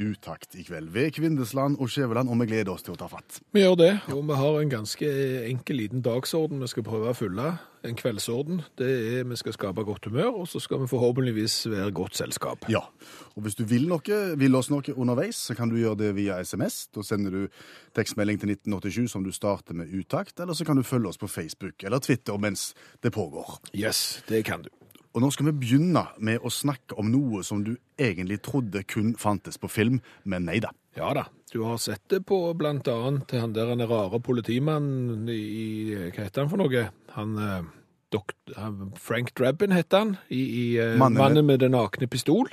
Utakt i kveld ved Kvindesland og Skjæveland, og vi gleder oss til å ta fatt. Vi gjør det, og vi har en ganske enkel liten dagsorden vi skal prøve å fylle. En kveldsorden. Det er vi skal skape godt humør, og så skal vi forhåpentligvis være godt selskap. Ja, og hvis du vil noe, vil oss noe underveis, så kan du gjøre det via SMS. Da sender du tekstmelding til 1987 som du starter med utakt, eller så kan du følge oss på Facebook eller Twitter mens det pågår. Yes, det kan du. Og nå skal vi begynne med å snakke om noe som du egentlig trodde kun fantes på film, men nei da. Ja da. Du har sett det på blant annet han der han er rare politimannen i Hva heter han for noe? Han, eh, Frank Drabin heter han, i, i eh, Mannen med- Mannen med den nakne pistol.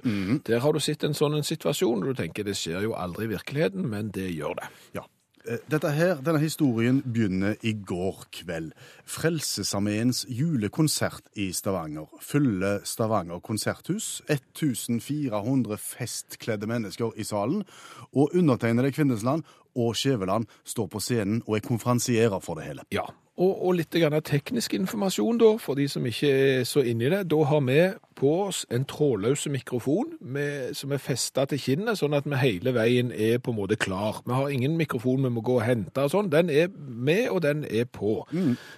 Der har du sett en sånn en situasjon, og du tenker det skjer jo aldri i virkeligheten, men det gjør det. Ja. Eh, Dette her, denne historien begynner i går kveld. Frelsesarmeens julekonsert i Stavanger fyller Stavanger konserthus. 1400 festkledde mennesker i salen. Og undertegnede Kvindesland og Skjæveland står på scenen og er konferansierer for det hele. Ja, og, og litt grann teknisk informasjon da, for de som ikke er så inne i det. Da har vi på oss en trådløs mikrofon med, som er festet til kinnet, sånn at vi hele veien er på en måte klar. Vi har ingen mikrofon vi må gå og hente og sånn. Den er med, og den er på.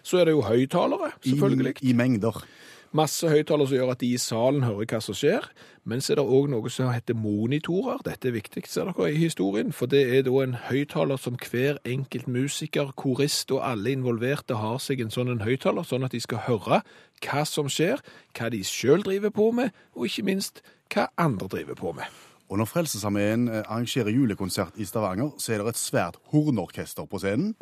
Så er det jo høytalere, selvfølgelig. I, I mengder. Masse høyttalere som gjør at de i salen hører hva som skjer. Men så er det òg noe som heter monitorer. Dette er viktig, ser dere, i historien. For det er da en høyttaler som hver enkelt musiker, korist og alle involverte har seg en sånn en høyttaler, sånn at de skal høre hva som skjer, hva de sjøl driver på med, og ikke minst hva andre driver på med. Og når Frelsesarmeen eh, arrangerer julekonsert i Stavanger, så er det et svært hornorkester på scenen.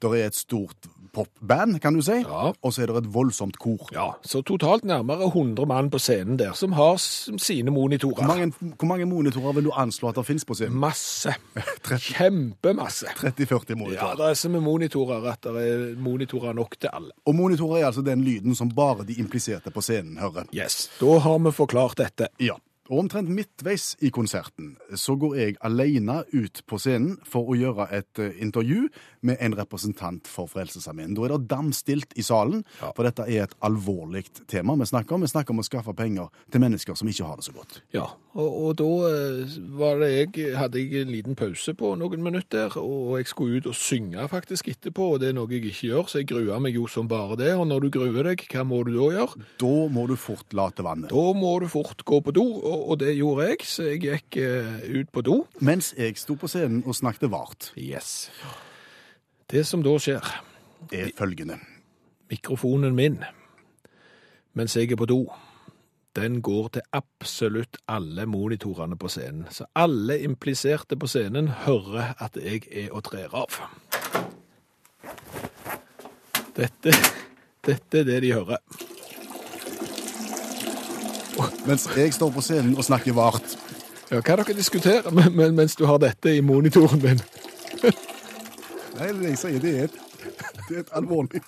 Det er et stort popband, kan du si. Ja. Og så er det et voldsomt kor. Ja, Så totalt nærmere 100 mann på scenen der, som har sine monitorer. Hvor mange, hvor mange monitorer vil du anslå at det finnes på scenen? Masse. Kjempemasse. 30-40 monitorer. Ja, det er så med monitorer at det er monitorer nok til alle. Og monitorer er altså den lyden som bare de impliserte på scenen hører. Yes, Da har vi forklart dette. Ja. Og omtrent midtveis i konserten så går jeg alene ut på scenen for å gjøre et eh, intervju med en representant for Frelsesarmeen. Da er det damstilt i salen, Ja. for dette er et alvorlig tema vi snakker om. Vi snakker om å skaffe penger til mennesker som ikke har det så godt. Ja, og, og da eh, jeg, hadde jeg en liten pause på noen minutter, og jeg skulle ut og synge faktisk etterpå, og det er noe jeg ikke gjør, så jeg gruer meg jo som bare det. Og når du gruer deg, hva må du da gjøre? Da må du fort late vannet. Da må du fort gå på do, og, og det gjorde jeg, så jeg gikk eh, ut på do. Mens jeg sto på scenen og snakket vart, Yes. Det som da skjer, er følgende. mikrofonen min, mens jeg er på do, den går til absolutt alle monitorene på scenen. Så alle impliserte på scenen hører at jeg er og trer av. Dette, dette er det de hører. Mens jeg står på scenen og snakker vart. Ja, hva dere diskuterer men- men- mens du har dette i monitoren din? Nei, det jeg sier, det er et, det er et alvorlig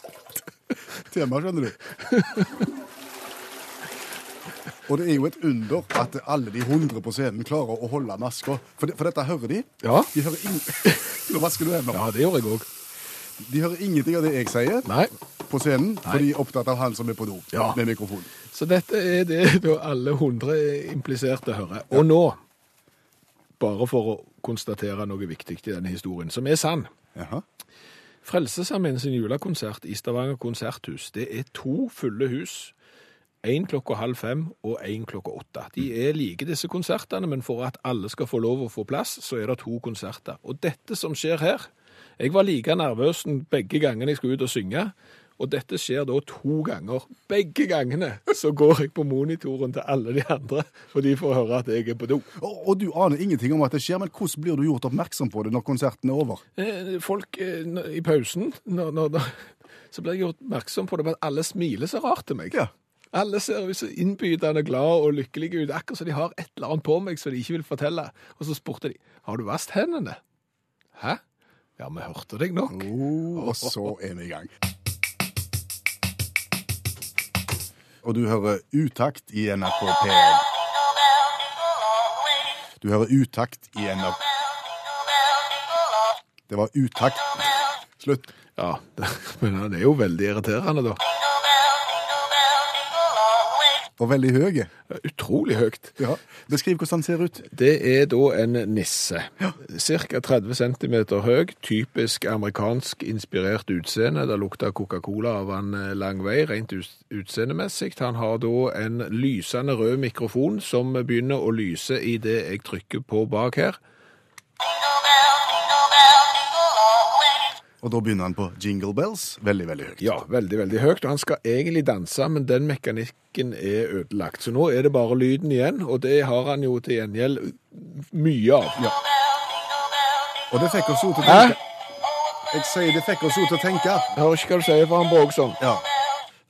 tema, skjønner du. Og det er jo et under at alle de 100 på scenen klarer å holde maska. For, det, for dette hører de. Ja. De hører ing... Nå vasker du hendene. Ja, det gjør jeg òg. De hører ingenting av det jeg sier Nei. på scenen, for de er opptatt av han som er på do Ja. med mikrofonen. Så dette er det da alle 100 impliserte hører. Og nå, bare for å konstatere noe viktig i denne historien, som er sann. Jaha. Frelsesarmeen sin julekonsert i Stavanger konserthus, det er to fulle hus. Én klokka halv fem og én klokka åtte. De er like disse konsertene, men for at alle skal få lov å få plass, så er det to konserter. Og dette som skjer her Jeg var like nervøs begge gangene jeg skulle ut og synge. Og dette skjer da to ganger. Begge gangene så går jeg på monitoren til alle de andre, og de får høre at jeg er på do. Og, og du aner ingenting om at det skjer, men hvordan blir du gjort oppmerksom på det når konserten er over? Eh, Folk eh, i pausen, når, når, så blir jeg gjort oppmerksom på det, men alle smiler så rart til meg. Ja. Alle ser så innbydende glad og lykkelige ut, akkurat som de har et eller annet på meg som de ikke vil fortelle. Og så spurte de, har du vasket hendene? Hæ? Ja, vi hørte deg nok. Oh, og så er vi i gang. Og du hører utakt i NRK P1. Du hører utakt i NRK Det var utakt. Slutt. Ja, men det er jo veldig irriterende da. Og veldig høy. Utrolig høyt. Ja. Beskriv hvordan han ser ut. Det er da en nisse. Cirka 30 cm høy, typisk amerikansk inspirert utseende. Det lukter Coca-Cola av han eh, lang vei, rent utseendemessig. Han har da en lysende rød mikrofon som begynner å lyse i det jeg trykker på bak her. Og da begynner han på Jingle Bells. Veldig, veldig høyt. Ja, veldig, veldig høyt. Og han skal egentlig danse, men den mekanikken er ødelagt. Så nå er det bare lyden igjen, og det har han jo til gjengjeld mye av. Ja. Og det fikk oss jo til å tenke. Hæ? Jeg sier det fikk oss jo til å tenke. Jeg hører ikke hva du sier, for han bråker sånn. Ja.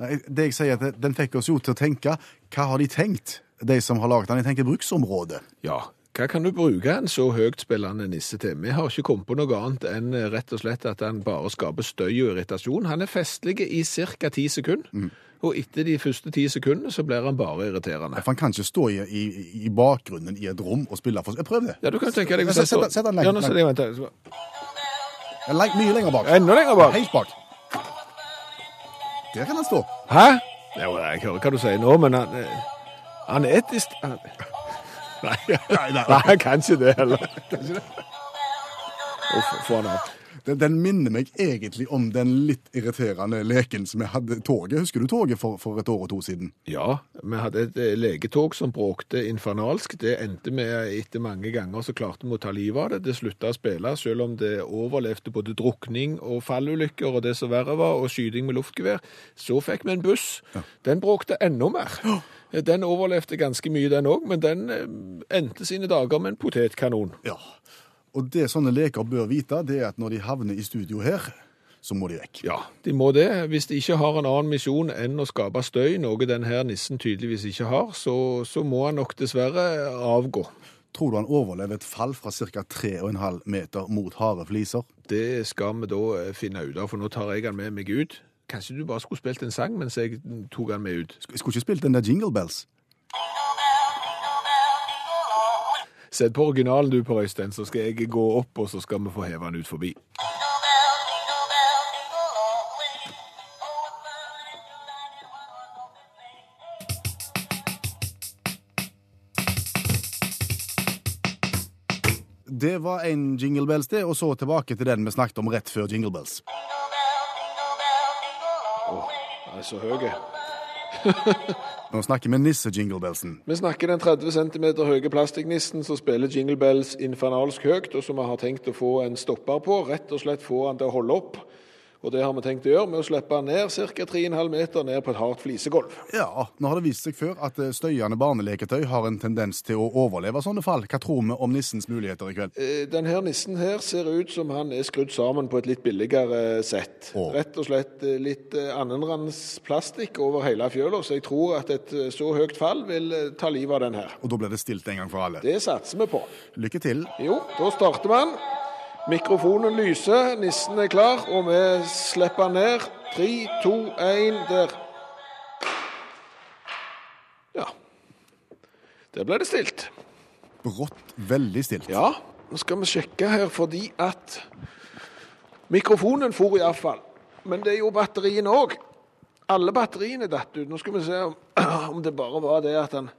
Nei, det jeg sier, at den fikk oss jo til å tenke. Hva har de tenkt, de som har laget den? Jeg tenker bruksområdet. Ja, hva kan du bruke en så høyt spillende nisse til? Vi har ikke kommet på noe annet enn eh, rett og slett at han bare skaper støy og irritasjon. Han er festlig i ca. ti sekunder, og etter de første ti sekundene så blir han bare irriterende. For han kan ikke stå i, i, i bakgrunnen i et rom og spille for Prøv det. Ja, du kan tenke deg Sett- han lengt- Ja, nå jeg vent. jeg, Lengt, mye lenger bak. Enda lenger bak. Helt bak. Der kan han stå. Hæ? Jo, jeg hører hva du sier nå, men han, eh, han er dist... Han... Nei, nei, han kan ikke det heller. Uff, få han av. Den, den minner meg egentlig om den litt irriterende leken som jeg hadde toget. Husker du toget for, for et år og to siden? Ja, vi hadde et eh, legetog som bråkte infernalsk. Det endte med etter mange ganger så klarte vi å ta livet av det. Det slutta å spille, selv om det overlevde både drukning og fallulykker og det som verre var, og skyting med luftgevær. Så fikk vi en buss. Den bråkte enda mer. Den overlevde ganske mye, den òg, men den eh, endte sine dager med en potetkanon. Ja. Og det sånne leker bør vite, det er at når de havner i studio her, så må de vekk. Ja, de må det. Hvis de ikke har en annen misjon enn å skape støy, noe denne nissen tydeligvis ikke har, så, så må han nok dessverre avgå. Tror du han overlever et fall fra ca. 3,5 meter mot harde fliser? Det skal vi da eh, finne ut av, for nå tar jeg han med meg ut. Kanskje du bare skulle spilt en sang mens jeg tok den med ut? Jeg skulle ikke spilt den der Jingle Bells. Sett på originalen du, Per Øystein, så skal jeg gå opp, og så skal vi få heve den ut forbi. Det var en Jingle Bells, det, og så tilbake til den vi snakket om rett før Jingle Bells. Er så høy. Nå snakker vi nisse-jinglebellsen. Vi snakker den 30 cm høye plastikknissen som spiller Jingle Bells infernalsk høyt, og som vi har tenkt å få en stopper på. Rett og slett få han til å holde opp. Og det har vi tenkt å gjøre med å slippe ned ca. 3,5 meter ned på et hardt flisegulv. Ja, nå har det vist seg før at eh, støyende barneleketøy har en tendens til å overleve sånne fall. Hva tror vi om nissens muligheter i kveld? Denne nissen her ser ut som han er skrudd sammen på et litt billigere sett. Å. Rett og slett eh, litt annenrands plastikk over hele fjøla, så jeg tror at et eh, så høyt fall vil eh, ta livet av den her. Og da blir det stilt en gang for alle. Det satser vi på. Lykke til. Jo, da starter man. Mikrofonen lyser, nissen er klar, og vi slipper ned. Tre, to, én, der. Ja. Der ble det stilt. Brått, veldig stilt. Ja, nå skal vi sjekke her fordi at mikrofonen for iallfall. Men det er jo batteriene òg. Alle batteriene datt ut. Nå skal vi se om, om det bare var det at han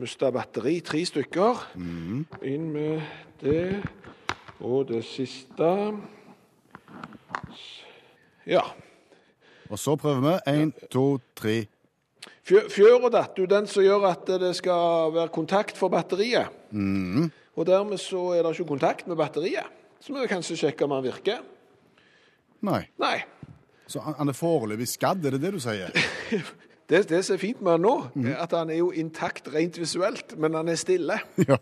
mista batteri. Tre stykker. Inn med det. Og det siste Ja. Og så prøver vi. Én, to, tre. Fjø- Fjøra datt ut, den som gjør at det skal være kontakt for batteriet. Og dermed så er det ikke kontakt med batteriet. Så må vi kanskje sjekke om den virker. Nei. Nei. Så han er foreløpig skadd, er det det du sier? Det, det som er fint med han nå, er at han er jo intakt rent visuelt, men han er stille. ja.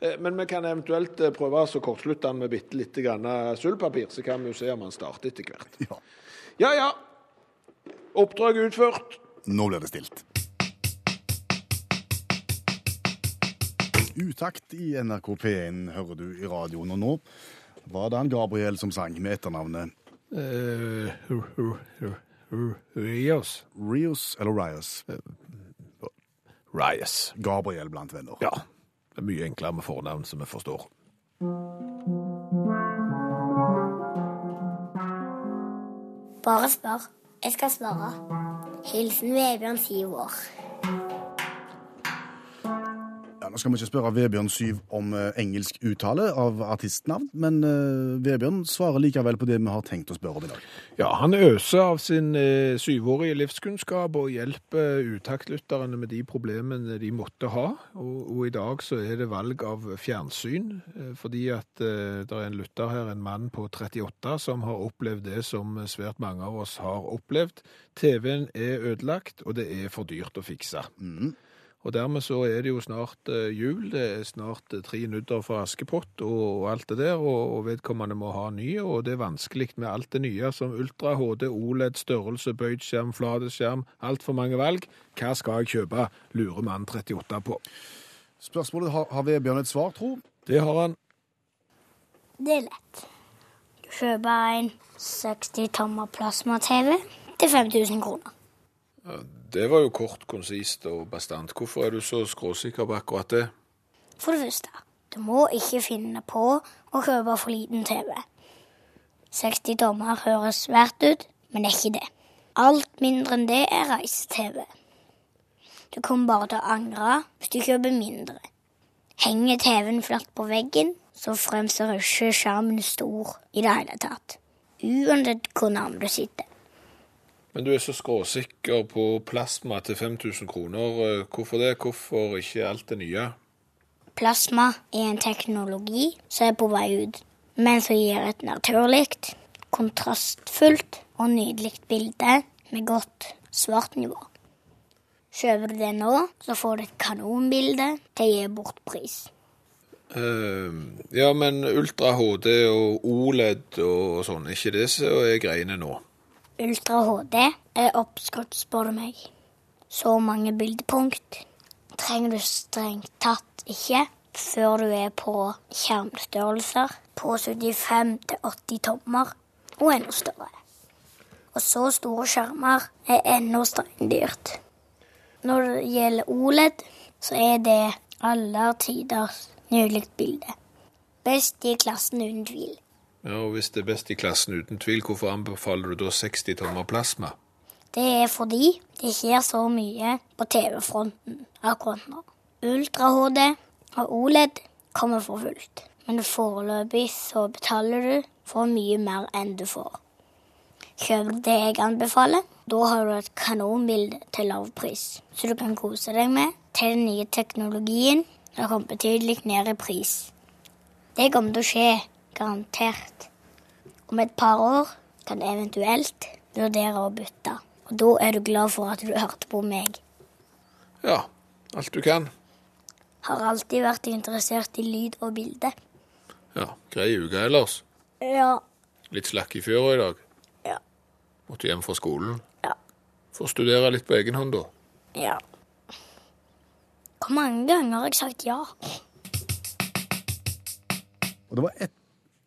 Eh, men vi kan eventuelt eh, prøve å kortslutte den med bitte litt eh, sølvpapir, så kan vi jo se om den starter etter hvert. Ja. ja ja. Oppdrag utført. Nå blir det stilt. Utakt i NRK P1 hører du i radioen, og nå var det han Gabriel som sang med etternavnet Uh, Rios. Rios eller Rios? Rios. Gabriel blant venner. Ja. Det er mye enklere med fornavn som vi forstår. Bare spør. Jeg skal svare. Hilsen Vebjørn, syv år. Ja, nå skal vi ikke spørre Vebjørn Syv om eh, engelsk uttale av artistnavn, men eh, Vebjørn svarer likevel på det vi har tenkt å spørre om i dag. Ja, han øser av sin eh, syvårige livskunnskap og hjelper utaktlytterne med de problemene de måtte ha. Og, og i dag så er det valg av fjernsyn, fordi at det er en lytter her, en mann på 38, som har opplevd det som svært mange av oss har opplevd. TV-en er ødelagt, og det er for dyrt å fikse. Og dermed så er det jo snart eh, jul, det er snart eh, tre nudder for Askepott og, og alt det der, og, vedkommende må ha nye, og det er vanskelig med alt det nye som Ultra HD, OLED, størrelse, bøyd skjerm, flateskjerm, alt for mange valg. Hva skal jeg kjøpe, lurer mann 38 på. Spørsmålet har, har Vebjørn et svar, tro? Det har han. Det er lett. Du kjøper en 60 tommer plasma-TV til 5000 kroner. Det var jo kort, konsist og bastant. Hvorfor er du så skråsikker på akkurat det? For det første, du må ikke finne på å kjøpe for liten TV. 60 tommer høres svært ut, men det er ikke det. Alt mindre enn det er reise-TV. Du kommer bare til å angre hvis du kjøper mindre. Henger TV-en flatt på veggen, så fremstår ikke skjermen stor i det hele tatt. Uansett hvor nærme du sitter. Men du er så skråsikker på plasma til 5000 kroner. Eh, Hvorfor det? Hvorfor ikke alt det nye? Plasma er en teknologi som er på vei ut, men som gir et naturlig, kontrastfullt og nydelig bilde med godt svart nivå. Kjøper du det nå, så får du et kanonbilde til å gi bort pris. Uh, ja, men Ultra HD og OLED og sånn, er ikke det som er greiene nå? Ultra HD er oppskrytt, spør du meg. Så mange bildepunkt trenger du strengt tatt ikke før du er på skjermstørrelser på 75-80 tommer og enda større. Og så store skjermer er enda steindyrt. Når det gjelder OLED, så er det aller tiders nydelig bilde. Best i klassen uten tvil. Ja, og Hvis det er best i klassen uten tvil, hvorfor anbefaler du da 60 tommer plasma? Det er fordi det skjer så mye på TV-fronten akkurat nå. Ultra HD og OLED kommer for fullt, men foreløpig så betaler du for mye mer enn du får. Kjøp det jeg anbefaler, da har du et kanonbilde til lav pris, så du kan kose deg med til den nye teknologien har kommet betydelig ned i pris. Det kommer til å skje, garantert. Om et par år kan du eventuelt vurdere å bytte. Og da er du glad for at du hørte på meg. Ja, alt du kan. Har alltid vært interessert i lyd og bilde. Ja, Grei uke ellers. Ja. Litt slakk i fjøra i dag. Ja. Måtte hjem fra skolen. Ja. Får studere litt på egen hånd, da. Ja. Hvor mange ganger har jeg sagt ja? Og det var et,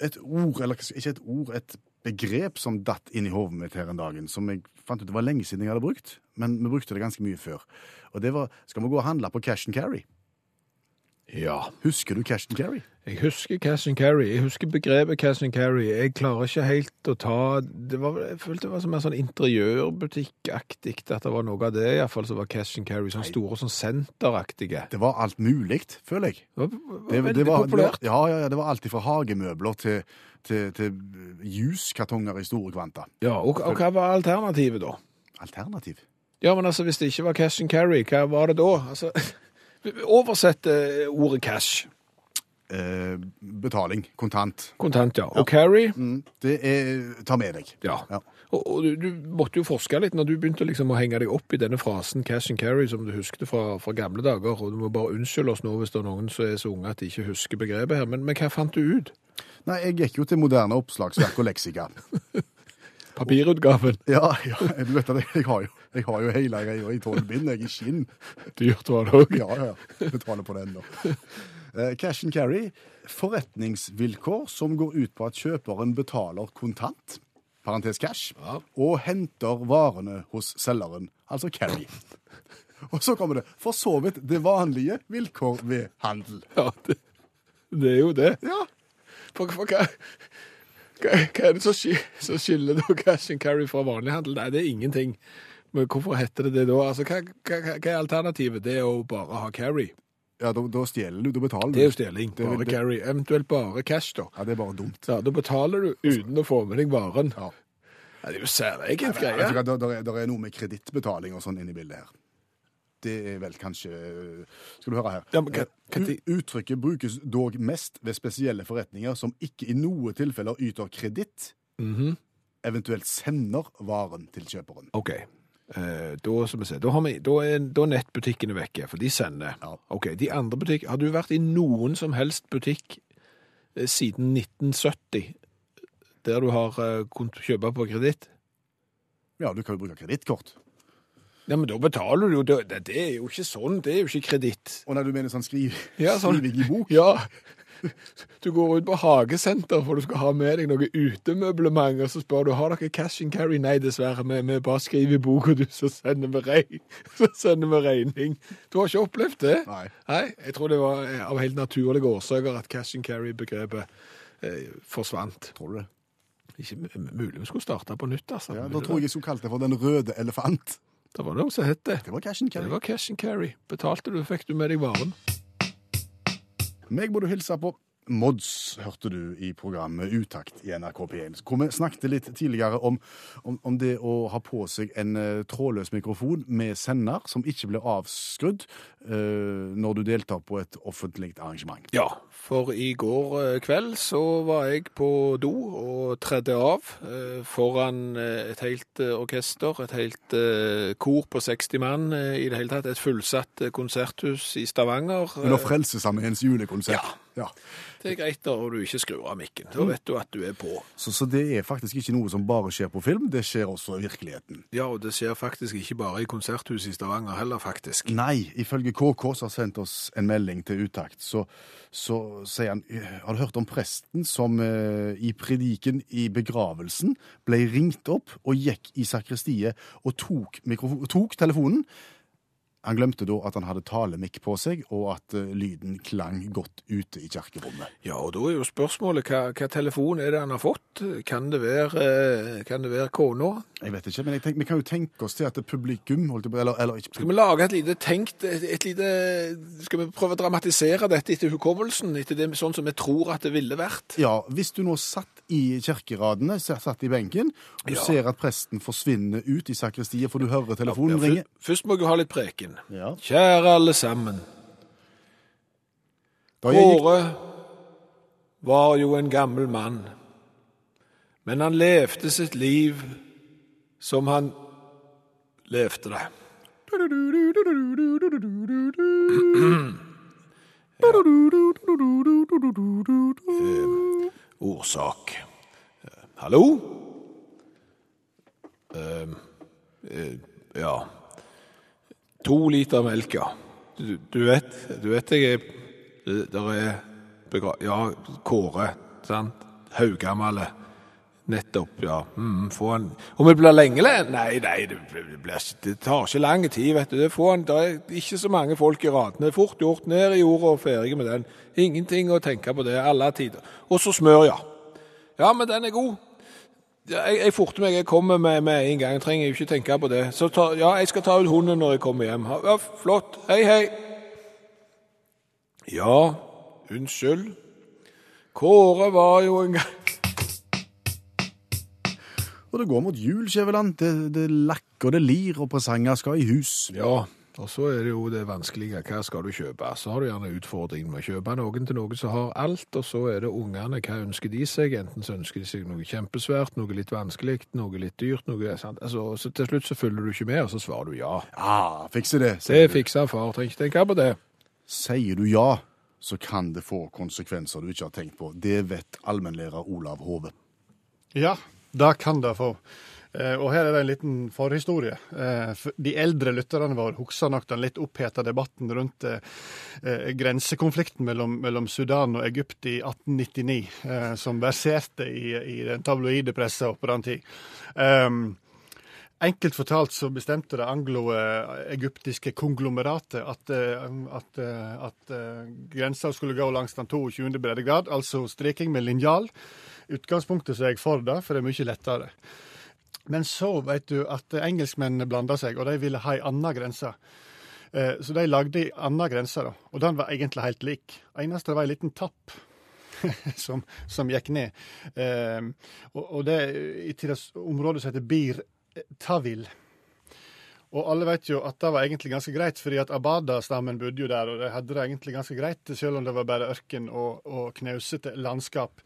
et ord, eller ikke et ord, et begrep som datt inn i hodet mitt her en dagen, som jeg fant ut det var lenge siden jeg hadde brukt, men vi brukte det ganske mye før. Og det var Skal vi gå og handle på cash and carry? Ja. Husker du cash and carry? Jeg husker cash and carry. Jeg husker begrepet cash and carry. Jeg klarer ikke helt å ta det var, Jeg følte det var som en sånn interiørbutikkaktig, at det var noe av det i hvert fall som var cash and carry. Sånn store, sånn senteraktige. Det var alt mulig, føler jeg. Det var, Det, veldig det, var, populært. ja, ja, det var alltid fra hagemøbler til, til, til juskartonger i store kvanta. Ja, og, og hva var alternativet da? Alternativ. Ja, men altså, hvis det ikke var cash and carry, hva var det da? Altså, oversett eh, ordet cash. Eh, betaling. Kontant. Kontant, ja. Og carry? Mm, det er ta med deg. Ja. Ja. Og, og du, du måtte jo forske litt når du begynte liksom å henge deg opp i denne frasen cash and carry som du huskte fra, fra gamle dager. Og du må bare unnskylde oss nå hvis det er noen som er så unge at de ikke husker begrepet her. Men, men hva fant du ut? Nei, jeg gikk jo til moderne oppslagsverk og leksika. Papirutgaven. Ja, ja, du vet det, jeg har jo, jeg har jo hele greia i tolv bind, jeg i skinn. Dyrt var det òg. Ja, ja, ja. Betaler på det ennå. Eh, Cash and carry, forretningsvilkår som går ut på at kjøperen betaler kontant, parentes cash, Ja. og henter varene hos selgeren, altså carry. Og så kommer det for så vidt det vanlige vilkår ved handel. Ja, det, det er jo det. Ja, For, for hva, hva, hva er det som skil- som skiller da cash and carry fra vanlig handel? Nei, det er ingenting. Men hvorfor heter det det da? Altså, hva, hva, hva er alternativet? Det er å bare ha carry. ja da, da stjeler du, da betaler du. Det er jo stjeling. Det- Bare det- carry. Eventuelt bare cash, da. Ja, det er bare dumt. Ja, Da betaler du uten å få med deg varen. Ja. Ja, det er jo særegent greie. Det er, der er noe med kredittbetaling og sånn inn i bildet her. Det er vel kanskje Skal du høre her. Ja, men U- Uttrykket brukes dog mest ved spesielle forretninger som ikke i noe tilfeller yter kreditt, Mhm. eventuelt sender varen til kjøperen. OK. Eh, da, som jeg sier, da, har vi, da, er, da er nettbutikkene vekke, for de sender. Ja. Ok, de andre butikk, Har du vært i noen som helst butikk eh, siden 1970 der du har eh, kunnet kjøpe på kreditt? Ja, du kan jo bruke kredittkort. Ja, men da betaler du jo Det, er jo ikke sånn. Det er jo ikke kreditt. Og når du mener sånn skriv, Ja, sånn. skriving i bok Ja. Du går ut på hagesenter for du skal ha med deg noe utemøblement, og så spør du har dere cash and carry. Nei, dessverre. Vi, vi bare skriver i boka, du, så sender vi regning. Så sender vi regning. Du har ikke opplevd det? Nei. Nei, jeg tror det var eh, av helt naturlige årsaker at cash and carry-begrepet eh, forsvant. Tror du det? Ikke mulig vi skulle starte på nytt, altså. Ja, Da tror jeg jeg skulle kalt det for Den røde elefant. Det var noe som het det. Det var cash and carry. Det var cash and carry. Betalte du, fikk du med deg varen. Meg må du hilse på. Mods hørte du i programmet Utakt i NRK P1. Hvor vi snakket litt tidligere om, om, om det å ha på seg en uh, trådløs mikrofon med sender som ikke blir avskrudd uh, når du deltar på et offentlig arrangement. Ja, for i går eh, kveld så var jeg på do og tredde av eh, foran eh, et helt orkester, et helt kor på 60 mann i det hele tatt, et fullsatt konserthus i Stavanger. Under Frelsesarmeens julekonsert. Ja. Det er greit når du ikke skrur av mikken. Da vet du at du er på. Så, så det er faktisk ikke noe som bare skjer på film, det skjer også i virkeligheten. Ja, og det skjer faktisk ikke bare i konserthuset i Stavanger heller, faktisk. Nei, ifølge KK som har sendt oss en melding til utakt, så, så sier han Har du hørt om presten som eh, i prediken i begravelsen ble ringt opp og gikk i sakristiet og tok, tok telefonen? Han glemte da at han hadde talemikk på seg, og at eh, lyden klang godt ute i kirkerommet. Ja, og da er jo spørsmålet hva, hva telefon er det han har fått? Kan det være, eh, kan det være kona? Jeg vet ikke, men jeg tenk, vi kan jo tenke oss til at det publikum holdt på, eller, eller ikke Skal vi lage et lite tenkt, et, et lite, skal vi prøve å dramatisere dette etter hukommelsen, etter det sånn som vi tror at det ville vært? Ja, hvis du nå satt i kirkeradene, satt i benken, og Ja. ser at presten forsvinner ut i sakristiet, for du hører Ja, telefonen fy- ringe. Først må jeg ha litt preken. Ja. Kjære alle sammen. Kåre var jo en gammel mann, men han levde sitt liv som han levde det. Årsak. Eh, Hallo? Uh, uh, ja. To liter melk, ja. Du, du vet, du vet jeg er Der er begra... Ja, Kåre, sant? Haugammale. Nettopp, ja. Mm, han Om det blir lenge le- Nei, nei, det, blir, det tar ikke lang tid, vet du. Det, han, det er ikke så mange folk i radene. Det er fort gjort. Ned i jorda og ferdig med den. Ingenting å tenke på det. Alle tider. Og så smør, ja. Ja, men den er god. Jeg, jeg forter meg, jeg kommer med, med en gang. Jeg trenger jo ikke tenke på det. Så ta, ja, jeg skal ta ut hunden når jeg kommer hjem. Ja, flott. Hei, hei. Ja, unnskyld. Kåre var jo en gang og det går mot jul, Skjæveland. Det, det lakker, det lir, og presanger skal i hus. Ja, og så er det jo det vanskelige. Hva skal du kjøpe? Så har du gjerne utfordringen med å kjøpe noen til noen som har alt, og så er det ungene. Hva ønsker de seg? Enten så ønsker de seg noe kjempesvært, noe litt vanskelig, noe litt dyrt, noe sant? Altså, så til slutt så følger du ikke med, og så svarer du ja. Ja, fikser det. Det du. fikser far, trenger ikke tenke på det. Sier du ja, så kan det få konsekvenser du ikke har tenkt på. Det vet allmennlærer Olav Hove. Ja, det kan det få. Eh, Og her er det en liten forhistorie. Eh, De eldre lytterne våre husker nok den litt oppheta debatten rundt eh, grensekonflikten mellom, Sudan og Egypt i 1899, eh, som verserte i, den tabloide pressa på den tid. Um, Enkelt fortalt så bestemte det anglo-egyptiske konglomeratet at, at, at grensa skulle gå langs den 22. breddegrad, altså striking med linjal. Utgangspunktet så er jeg for det, for det er mye lettere. Men så vet du at engelskmennene blanda seg, og de ville ha ei anna grense. Eh, Så de lagde ei anna grense. Og den var egentlig helt lik. Eneste var ei liten tapp som, som gikk ned. Eh, og, det i området som heter Bir Tawil. Og alle vet jo at det var egentlig ganske greit, fordi at Abada-stammen bodde jo der, og de hadde det egentlig ganske greit, selv om det var bare ørken og, og knausete landskap.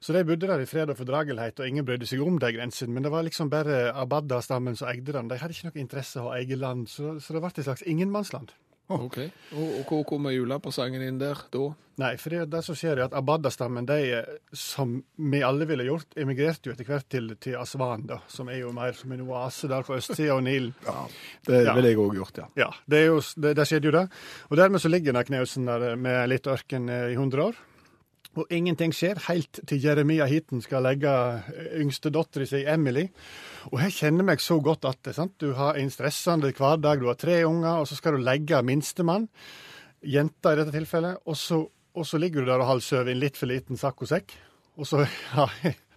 Så de bodde der i fred og fordragelighet, og ingen brydde seg om de grensene. Men det var liksom bare Abada-stammen som eide den. De hadde ikke noe interesse av å eie land, så, så det ble et slags ingenmannsland. Ok. Og, og hvor kommer julepresangen inn der da? Nei, for det, det som skjer er at Abadda-stammen, de, eh, som vi alle ville gjort, emigrerte jo etter hvert til, til Aswan, da, som er jo mer som en oase der på østsida av Nilen. Det Ja. ville jeg òg gjort, ja. Ja, det, jo, det, det skjedde jo det. Og dermed så ligger da knausen der med litt ørken eh, i 100 år. Og ingenting skjer helt til Jeremia Heaton skal legge yngstedattera si Emily. Og jeg kjenner meg så godt at det, sant? du har en stressende hverdag, du har tre unger, og så skal du legge minstemann, jenta i dette tilfellet, og så, og så ligger du der og halvsover i en litt for liten saccosekk. Og så har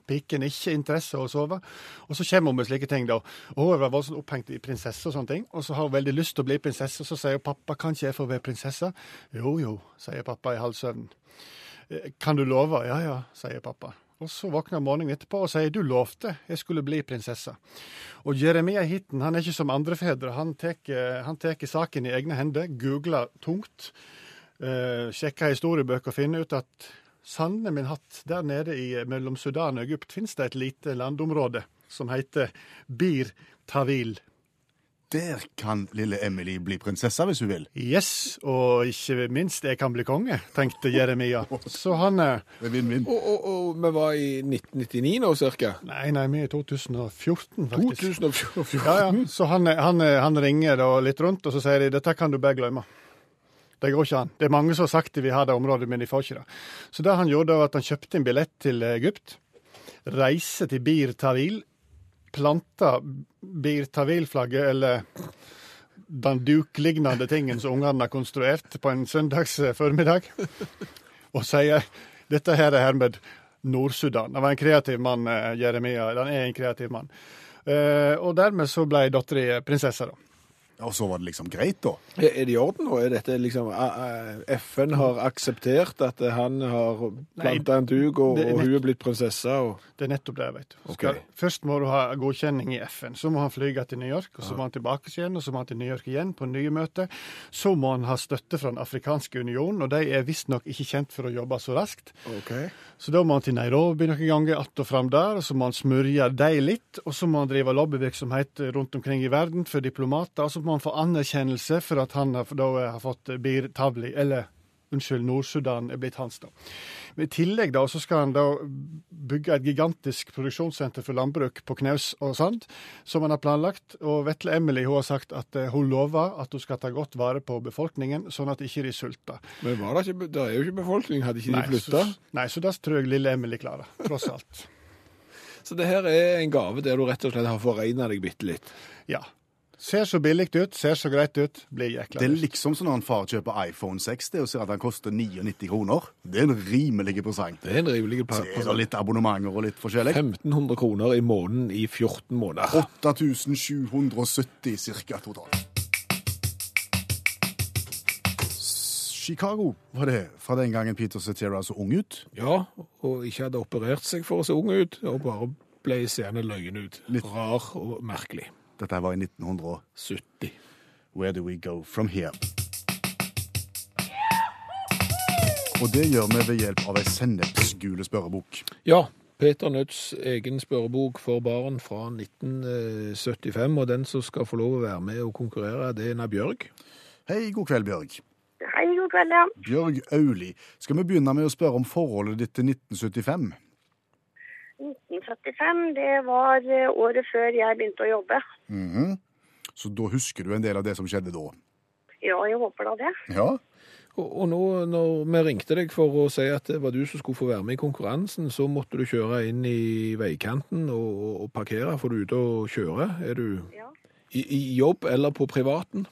piken ikke interesse av å sove. Og så kommer hun med slike ting, da. Og hun var voldsomt opphengt i prinsesse og sånne ting. Og så har hun veldig lyst til å bli prinsesse, og så sier hun pappa, kan ikke jeg få være prinsesse? Jo jo, sier pappa i halvsøvn. «Eh, Kan du love? Ja ja, sier pappa. Og så våkner morgenen etterpå og sier du lovte jeg skulle bli prinsesse. Og Jeremia Hitten han er ikke som andre fedre. Han tar saken i egne hender, googler tungt, eh, sjekker historiebøker og finner ut at sanne min hatt, der nede i, mellom Sudan og Egypt finnes det et lite landområde som heter Bir Tawil. Der kan lille Emily bli prinsesse hvis hun vil. Yes, og ikke minst jeg kan bli konge, tenkte Jeremia. Så han eh, Det er vinn-vinn. Og, og, og vi var i 1999 nå, cirka? Nei, nei, vi er i 2014, faktisk. 2014. Ja, ja. Så han, han, han ringer da litt rundt, og så sier de dette kan du bare glemme. Det går ikke an. Det er mange som har sagt de vil ha det området, men de får ikke det. Så det han gjorde, var at han kjøpte en billett til Egypt, reise til Bir Taril, planta Bir Tavil-flagget, eller den duklignende tingen som ungene har konstruert på en søndags formiddag, og sier dette her er hermed Nord-Sudan. Han var en kreativ mann, eh, Jeremia. Han er en kreativ mann. Eh, og dermed så ble dattera prinsesse, da. Og så var det liksom greit, da. Er det i orden nå? Er dette liksom eh, eh, FN har akseptert at han har planta en duk, og, og hun er blitt prinsesse? Og... Det er nettopp det, vet du. Skal, Først må du ha godkjenning i FN. Så må han flyge til New York, og så må han tilbake igjen, og så må han til New York igjen på nye møter. Så må han ha støtte fra Den afrikanske unionen, og de er visstnok ikke kjent for å jobbe så raskt. Så da må han til Nairobi noen ganger, att og fram der, og så må han smørje dem litt. Og så må han drive lobbyvirksomhet rundt omkring i verden for diplomater, og så må han få anerkjennelse for at han har, da har fått Bir Tavli, eller unnskyld, Nord-Sudan er blitt hans, da. Men I tillegg da, så skal han da bygge et gigantisk produksjonssenter for landbruk på Knaus og Sand, som han har planlagt. Og Vetle Emily hun har sagt at eh, hun lover at hun skal ta godt vare på befolkningen, sånn at ikke de sulter. Men var det ikke, det er jo ikke befolkning, hadde ikke de flytta? nei, så det tror jeg lille Emily klarer, tross alt. Så det her er en gave der du rett og slett har foregna deg bitte litt. Ja. Ser så billig ut, ser så greit ut, blir jækla Det er liksom som når en far kjøper iPhone 6 det, og ser at den koster 99 kroner. Det er en rimelig presang. Det er en rimelig er litt abonnementer og litt forskjellig. 1500 kroner i måneden i 14 måneder. 8770 ca. totalt. Chicago var det fra den gangen Peter Cetera så ung ut. Ja, og ikke hadde operert seg for å se ung ut, og bare ble seende løyen ut. Litt- Rar og merkelig. Dette var i 1970. Where do we go from here? Og det gjør vi ved hjelp av ei sennepsgule spørrebok. Ja, Peter Nødts egen spørrebok for barn fra 1975, og den som skal få lov å være med og konkurrere, det er Na Bjørg. Hei, god kveld, Bjørg. Hei, god kveld, ja. Bjørg Auli. Skal vi begynne med å spørre om forholdet ditt til 1975? 1975, det var eh, året før jeg begynte å jobbe. Mhm. Så da husker du en del av det som skjedde da? Ja, jeg håper da det. Ja. Og, og nå når vi ringte deg for å si at det var du som skulle få være med i konkurransen, så måtte du kjøre inn i veikanten og, og parkere, for du er ute og kjører. Er du Ja. i, i jobb eller på privaten?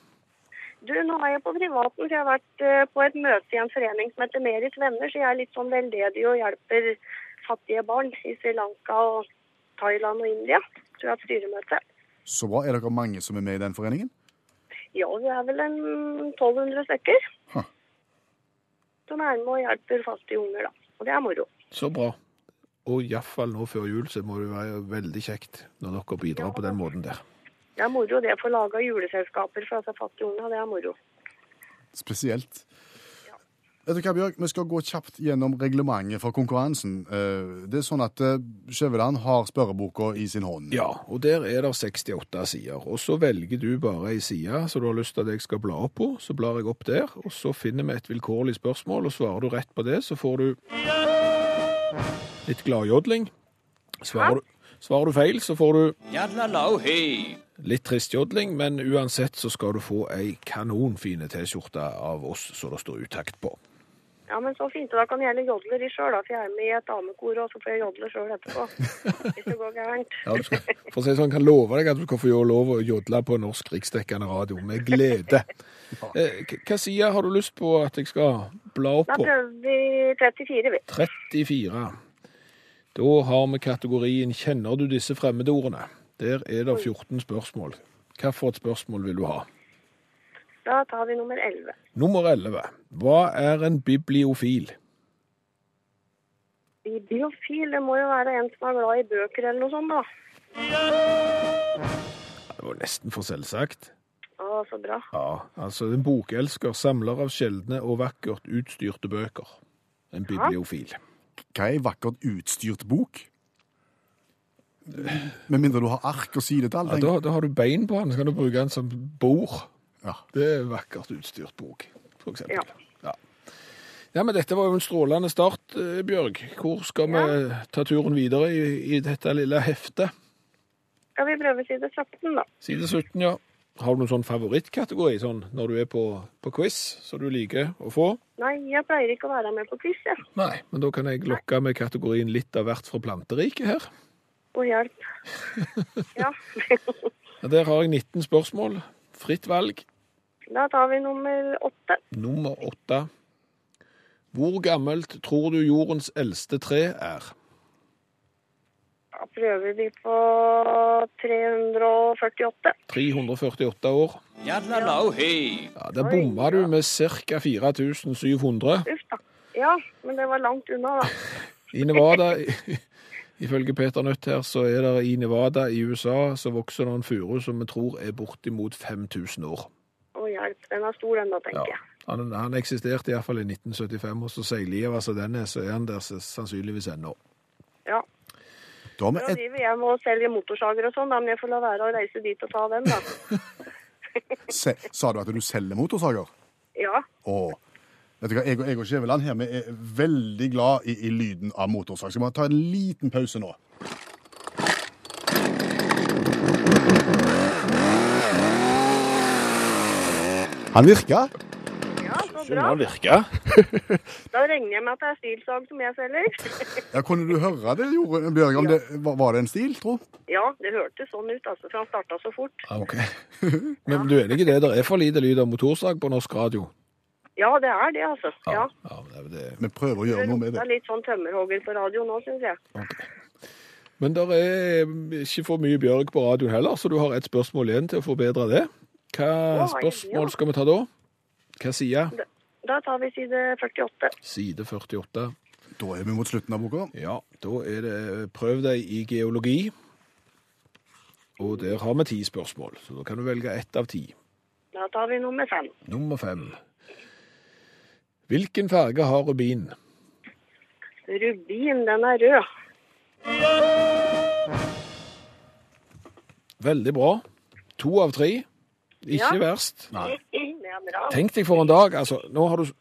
Du, nå er jeg på privaten, for jeg har vært eh, på et møte i en forening som heter Merit Venner, så jeg er litt sånn veldedig og hjelper fattige barn i Sri Lanka og Thailand og India. Så jeg har hatt styremøte. Så bra. Er dere mange som er med i den foreningen? Ja, vi er vel en 1200 stykker. Huh. Som er med og hjelper fattige unger, da. Og det er moro. Så bra. Og iallfall nå før jul så må det være veldig kjekt når dere bidrar på den måten der. Det er moro det å få laga juleselskaper for disse fattige unger, Det er moro. Spesielt. Vet du hva, Bjørg? Vi skal gå kjapt gjennom reglementet for konkurransen. Eh, Det er sånn at eh, Skjæveland har spørreboka i sin hånd. Ja, og der er det 68 sider. Og så velger du bare ei side som du har lyst til at jeg skal bla opp på. Så blar jeg opp der, og så finner vi et vilkårlig spørsmål, og svarer du rett på det, så får du litt gladjodling. Svarer du, svarer du feil, så får du litt trist jodling, men uansett så skal du få ei kanonfine T-skjorte av oss som det står utakt på. Ja, men så fint. og Da kan jeg heller jodle de sjøl, for jeg er med i et damekor, og så får jeg jodle sjøl etterpå. Hvis det går gærent. Ja, du skal, for å si det sånn, kan love deg at du skal få lov å jodle på norsk riksdekkende radio, med glede. Eh, Hva side har du lyst på at jeg skal bla opp på? Da prøver vi 34, vi. 34. Da har vi kategorien Kjenner du disse fremmedordene? Der er det 14 spørsmål. Hva for et spørsmål vil du ha? Da tar vi nummer 11. Nummer 11. Hva er en bibliofil? Bibliofil, det må jo være en som er glad i bøker eller noe sånt, da. Det var nesten for selvsagt. Å, så bra. Ja, altså en bokelsker, samler av sjeldne og vakkert utstyrte bøker. En bibliofil. Hva er ei vakkert utstyrt bok? Med mindre du har ark og sidetall. Ja, da, da har du bein på den, så kan du bruke den som bord. Ja. Det er vakkert utstyrt bok, eksempel. Ja. Ja. ja, men dette var jo en strålende start, eh, Bjørg. Hvor skal vi ta turen videre i, i dette lille heftet? Ja, vi prøver side 17, da? Side 17, ja. Har du noen sånn favorittkategori sånn når du er på, på quiz, som du liker å få? Nei, jeg pleier ikke å være med på quiz, jeg. Nei. Men da kan jeg lokke med kategorien litt av hvert fra planteriket her. Å hjelp. Ja. Ja, Der har jeg 19 spørsmål. Fritt valg. Da tar vi nummer åtte. Nummer åtte. Hvor gammelt tror du jordens eldste tre er? Da prøver vi på 348. 348 år. Ja, Der bomma du med ca. 4700. Uff da. Ja, men det var langt unna, da. I Nevada, ifølge Peter Nødt her, så er det i Nevada i USA så vokser det en furu som vi tror er bortimot 5000 år. Hjelp. Den er stor den da, Ja. tenker jeg. Han, han eksisterte iallfall i 1975, og så seigliva altså den er, så er han der sannsynligvis ennå. Ja. Da et, driver jeg med å selge motorsager og sånn, men jeg får la være å reise dit og ta den, da. se, sa du at du selger motorsager? Ja. Å, vet du hva, jeg og, jeg og Skjæveland her, vi er veldig glad i, i lyden av motorsag. Skal vi ta en liten pause nå. Han virka. Ja, så bra. han virka. Da regner jeg med at det er stilsag som jeg selger. Ja, Kunne du høre det, gjorde, Bjørg? Om det, var, det en stil, tro? Ja, det hørtes sånn ut, altså, for han starta så fort. Ok. Men du er enig i det? Det er for lite lyd av motorsag på norsk radio? Ja, det er det, altså. Ja. ja det er det. Vi prøver å gjøre noe med Det det. er litt sånn tømmerhogger på radio nå, syns jeg. Ok. Men det er ikke for mye Bjørg på radioen heller, så du har et spørsmål igjen til å forbedre det. Hva spørsmål skal vi ta da? Hva side? Da tar vi side 48. Side 48. Da er vi mot slutten av boka. Ja, da er det prøv deg i geologi. Og der har vi ti spørsmål, så da kan du velge ett av ti. Da tar vi nummer fem. Nummer fem. Hvilken farge har rubin? Rubin, den er rød. Veldig bra. To av tre. Ikke Ja. verst. Er. Tenk deg for en dag. altså, Nå har, du,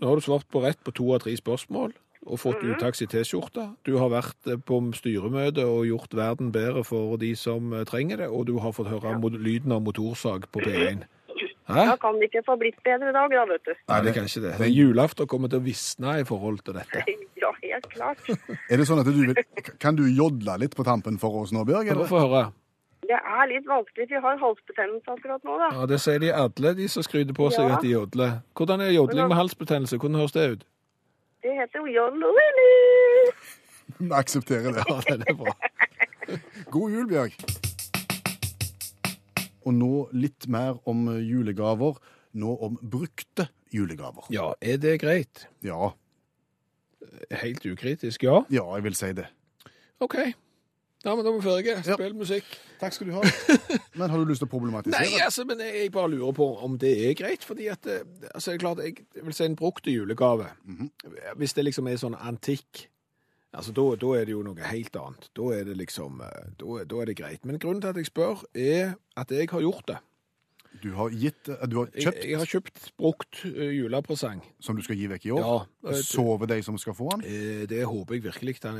nå har du svart på rett på to av tre spørsmål. og fått uttaks i T-skjorta. Du har vært eh, på styremøte og gjort verden bedre for de som eh, trenger det, og du har fått høre mo- lyden av motorsag på P1. Hæ? Da kan det ikke få blitt bedre dag, da, vet du. Nei, det kan ikke det. det julaften kommer til å visne i forhold til dette. Ja, helt klart. Er det sånn at du vil, Kan du jodle litt på tampen for oss nå, Bjørg? Få høre? Det er litt vanskelig, for jeg har halsbetennelse akkurat nå, da. Ja, Det sier de alle, de som skryter på seg Ja. at de jodler. Hvordan er jodling med halsbetennelse? Hvordan høres det ut? Det heter Jolly. Vi aksepterer det. Ja, det er bra. God jul, Bjørg. Og nå litt mer om julegaver. Nå om brukte julegaver. Ja, er det greit? Ja, Helt ukritisk, ja. ja, jeg vil si det. OK. Ja, men da er vi ferdige. Spill musikk. Takk skal du ha. Men har du lyst til å problematisere? Nei, altså, men jeg jeg bare lurer på om det er greit, fordi at eh, altså, det er klart, jeg vil si en brukt julegave. Hvis det liksom er sånn antikk, altså, da, da er det jo noe helt annet. Da er det liksom, eh, da, da er det greit. Men grunnen til at jeg spør, er at jeg har gjort det. Du har, gitt, eh, du har Jeg, kjøpt jeg har kjøpt brukt eh, julepresang. som du skal gi vekk i år. Ja, eh, Sover de som skal få den? Eh, Det håper jeg virkelig den,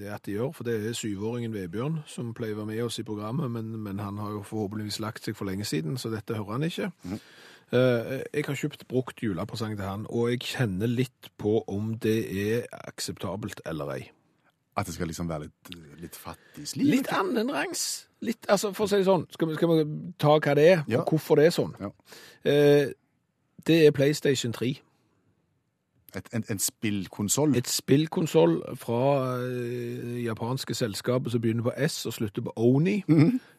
det at de gjør, for det er syvåringen Vebjørn som pleier å være med oss i programmet, men, men han har jo forhåpentligvis lagt seg for lenge siden, så dette hører han ikke. Mm. Jeg har kjøpt brukt julepresang til han, og jeg kjenner litt på om det er akseptabelt eller ei. At det skal liksom være litt, litt fattigsliv? Litt annenrangs. Litt, altså for å si det sånn, skal vi, skal vi ta hva det er, Ja. og hvorfor det er sånn? Ja. Eh, Det er PlayStation 3. Et, en, en spillkonsoll? Et spillkonsoll fra eh, japanske selskapet som begynner på S og slutter på Oni.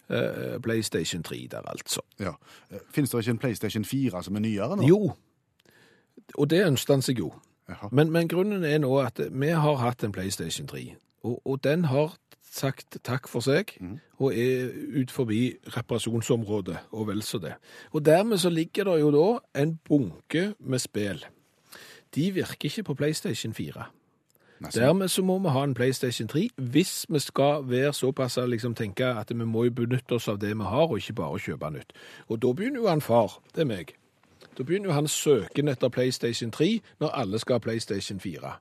Eh, PlayStation 3 der, altså. Ja. Eh, Finnes det ikke en PlayStation 4 som er nyere nå? Jo, og det ønsket han seg jo. Men, men grunnen er nå at vi har hatt en PlayStation 3, og, og den har sagt takk for seg, og er ut forbi reparasjonsområdet, og vel så det. Og dermed så ligger det jo da en bunke med spill. De virker ikke på PlayStation 4. Nesten. Dermed så må vi ha en PlayStation 3 hvis vi skal være såpass liksom tenke at vi må jo benytte oss av det vi har, og ikke bare kjøpe nytt. Og da begynner jo han far, det er meg. Da begynner jo han søken etter PlayStation 3 når alle skal ha PlayStation 4.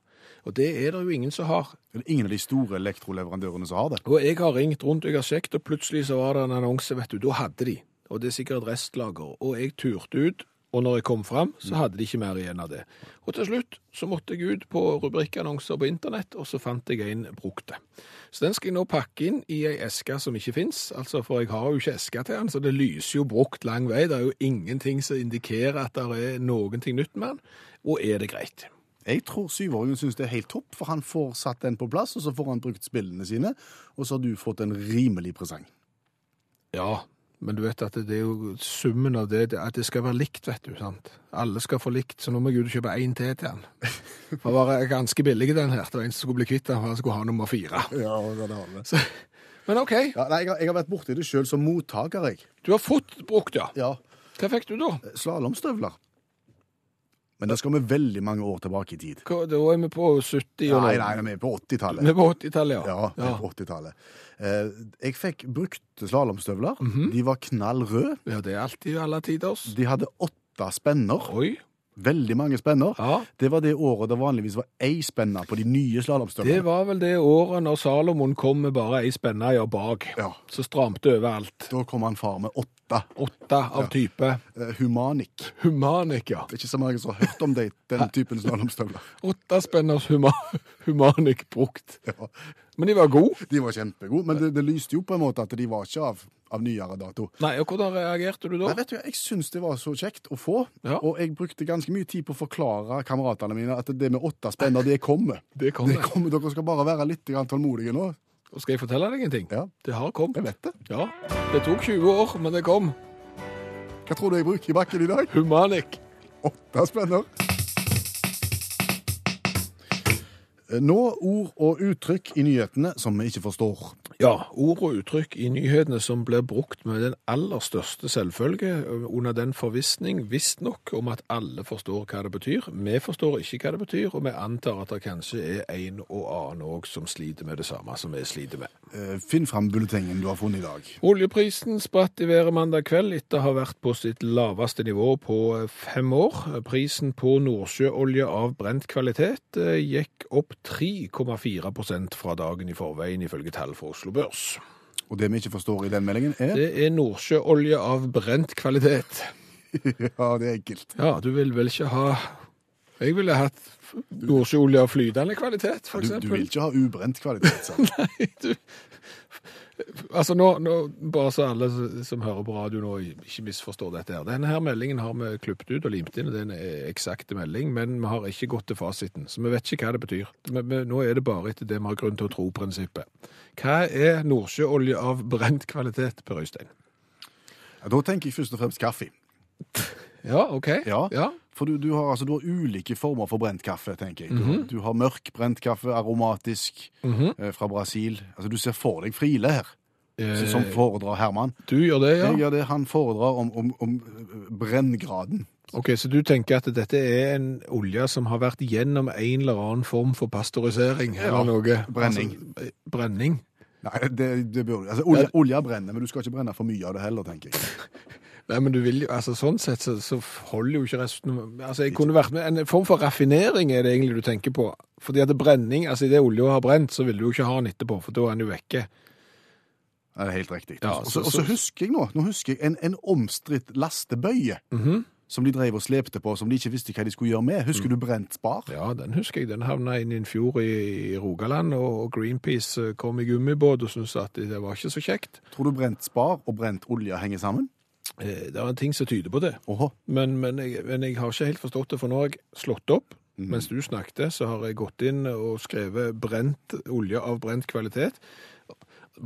Og det er det jo ingen som har. Det er ingen av de store elektroleverandørene som har det. Og jeg har ringt rundt, jeg har sjekket, og plutselig så var det en annonse, vet du, da hadde de. Og det er sikkert restlager. Og jeg turte ut, og når jeg kom fram, så hadde de ikke mer igjen av det. Og til slutt så måtte jeg ut på rubrikkannonser på internett, og så fant jeg en brukte. Så den skal jeg nå pakke inn i ei eske som ikke fins, altså for jeg har jo ikke eske til den, så det lyser jo brukt lang vei. Det er jo ingenting som indikerer at det er noen ting nytt med den. Og er det greit? Jeg tror syvåringen syns det er helt topp, for han får satt den på plass, og så får han brukt spillene sine, og så har du fått en rimelig presang. Ja, men du vet at det er jo summen av det, at det skal være likt, vet du, sant? Alle skal få likt, så nå må jeg ut og kjøpe en til til han. For var ganske billig den her, det var en som skulle bli kvitt den, for han skulle ha nummer fire. Ja, det var det. Så, men ok, Ja, nei, jeg, har, jeg har vært borti det sjøl som mottaker, jeg. du har fått brukt, ja. Ja, Hva fikk du da? Slalåmstøvler. Men da skal vi veldig mange år tilbake i tid. Hva, da er vi på 70 år? Nei, nei, vi er på 80-tallet. Vi er på 80-tallet, ja. Ja, vi er på 80-tallet. Eh, jeg fikk brukte slalåmstøvler. De var knall røde. Ja, det er alltid alle tiders. De hadde åtte spenner. Oi, Veldig mange spenner. ja. Det var det året det vanligvis var ei spenne på de nye Det var vel det året når Salomon kom med bare ei spenneie bak. Ja. Så stramte overalt. Da kom han far med åtte. Åtte av type. Eh, Humanik. Humanik, ja. Det er ikke så mange som har hørt om det, den typen slalåmstøvler. Åtte spenners huma Humanik brukt. Ja. Men de var gode. De var kjempegode, men det, det lyste jo på en måte at de var ikke av, av nyere dato. Nei, og hvordan reagerte du da? Nei, vet du, Jeg syns det var så kjekt å få, Ja. og jeg brukte ganske mye tid på å forklare kameratene mine at det med åtte spenner, det kommer. Det kommer. Det kommer. Dere skal bare være litt tålmodige nå. Og skal jeg fortelle deg en ting? Ja, Det har kommet. jeg vet det. Ja, det tok 20 år, men det kom. Hva tror du jeg bruker i bakken i dag? Humanik. Åtte spenner. Nå ord og uttrykk i nyhetene som vi ikke forstår. Ja, ord og uttrykk i nyhetene som blir brukt med den aller største selvfølge, under den forvissning, visstnok, om at alle forstår hva det betyr. Vi forstår ikke hva det betyr, og vi antar at det kanskje er en og annen òg som sliter med det samme som vi sliter med. Eh, Finn fram bulletengen du har funnet i dag. Oljeprisen spratt i været mandag kveld etter å ha vært på sitt laveste nivå på fem år. Prisen på nordsjøolje av brent kvalitet eh, gikk opp 3,4% fra dagen i forveien, ifølge tall fra Oslo Børs. Og det vi ikke forstår i den meldingen, er Det er nordsjøolje av brent kvalitet. Ja, det er enkelt. Ja, du vil vel ikke ha Jeg ville hatt nordsjøolje av flytende kvalitet, for Du, eksempel. du vil ikke ha ubrent kvalitet, sant? Altså nå, nå, Bare så alle som hører på radio nå ikke misforstår dette. her. Denne her meldingen har vi klippet ut og limt inn, det er en eksakte melding, men vi har ikke gått til fasiten, så vi vet ikke hva det betyr. Men, men nå er det bare etter det vi har grunn til å tro-prinsippet. Hva er nordsjøolje av brent kvalitet, Per Øystein? Ja, da tenker jeg først og fremst kaffe. Ja, OK. Ja. ja. For du, du, har, altså, du har ulike former for brent kaffe, tenker jeg. Du, har- du har mørk brent kaffe, aromatisk, eh, fra Brasil. Altså, du ser for deg Friele her, Eh, som foredrar Herman. Du gjør det, ja? Jeg gjør det, Han foredrar om, om, om eh, brenngraden. Ok, Så du tenker at dette er en olje som har vært gjennom en eller annen form for pasteurisering? Ja, eller noe? brenning. Altså, brenning? Nei, det, det burde altså, olje, olje brenner, men du skal ikke brenne for mye av det heller, tenker jeg. Nei, men du vil jo, altså Sånn sett så, så holder jo ikke resten Altså, jeg kunne vært med En form for raffinering er det egentlig du tenker på. Fordi at brenning, altså idet olja har brent, så vil du jo ikke ha den etterpå, for da er den jo vekke. Det er helt riktig. Ja, og, så, husker jeg nå nå husker jeg en, en omstridt lastebøye som de drev og slepte på, som de ikke visste hva de skulle gjøre med. Husker du brent spar? Ja, den husker jeg. Den havna inn i en fjord i, i Rogaland, og Greenpeace eh, kom i gummibåt og syntes at det var ikke så kjekt. Tror du brent spar og brent olje henger sammen? Eh, Det er en ting som tyder på det. Men, men, jeg, men jeg har ikke helt forstått det, for nå har jeg slått opp. Mens du snakket, så har jeg gått inn og skrevet brent olje av brent kvalitet.